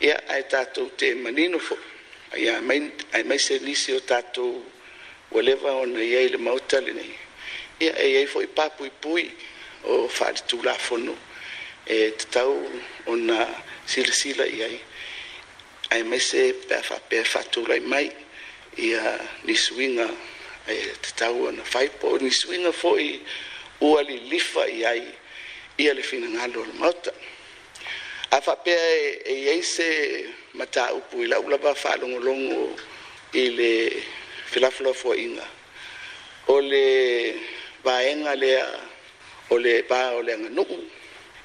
ia ae tatou te manino fo ai ai mai se lisi o tatou ua leva ona ia i le maota lenei ia e iai foʻi papuipui o faaletulafono e tatau ona silasila i ai ae mai se pea faapea faatūlai mai ia nisuiga e tatau ona faipo o nisuiga foʻi ua lilifa lifa ai ia le finagalo o le maota afaapea e, e iai se mataupu i laʻu lava faalogologo i e le filafalafoaʻiga o le vaega lea o le va o le aganuu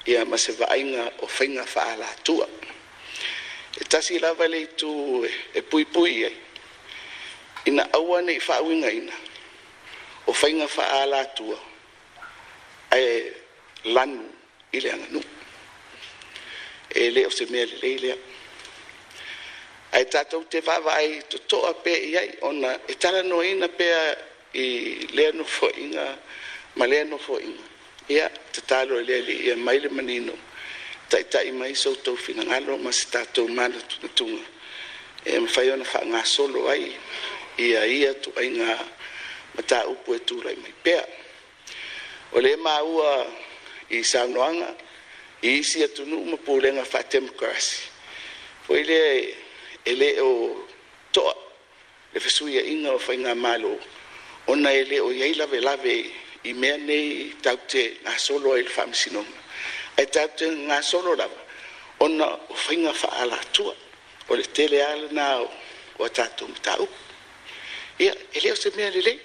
ia e ma se vaaiga o faiga faalatua e tasi lava le itu e puipui ai ina aua nei faauigaina o faiga faalatua ae lanu i le aganuu ele o se mele le ai tata te va vai to to ape pe ia ona etara no ina pe i le no fo inga ma le no fo inga ia tatalo le le ia mai le manino tai tai mai so to fina ngalo ma sta to mana tu tu e ma fai ona fa nga solo ai ia ia tu ai nga mata upo e tu lai mai pe ole ma ua i sa noanga i e isi atunuu ma pulega faademokrasi foi lea e lē o toa le fesuiaʻiga o faigā malou ona e lē o iai lavelave i mea nei taute gasolo ai le faamasinoga ae taute gasolo lava ona o faiga faalatua o le tele a lanā o a tatou mataupu ia e lē o se mea lelei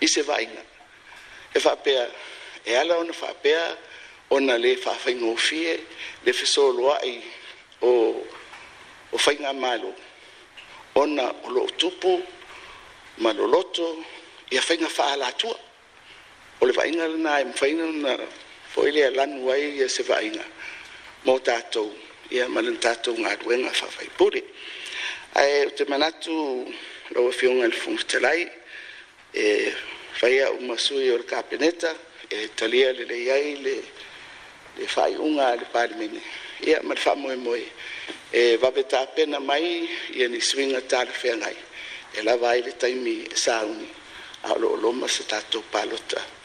i se vaaiga e faapea e ala ona faapea ona le faafaiga o fie le fesoloaʻi o o faiga malo ona o loo tupu ma loloto ia faiga faalatua o le vaiga lana e mafaina na foʻi le alanu ai ia se vaaiga mo tatou ia ma lana tatou galuega faafaipule ae o te manatu lau afioga i le fugatalai e faia uma sui o le kapeneta e talia lelei ai le, le le faaiʻuga a le palemene ia ma le faamoemoe e vavetapena mai ia ni suiga talafeagai e lava ai le taimi e sauni a o loʻoloma se tatou palota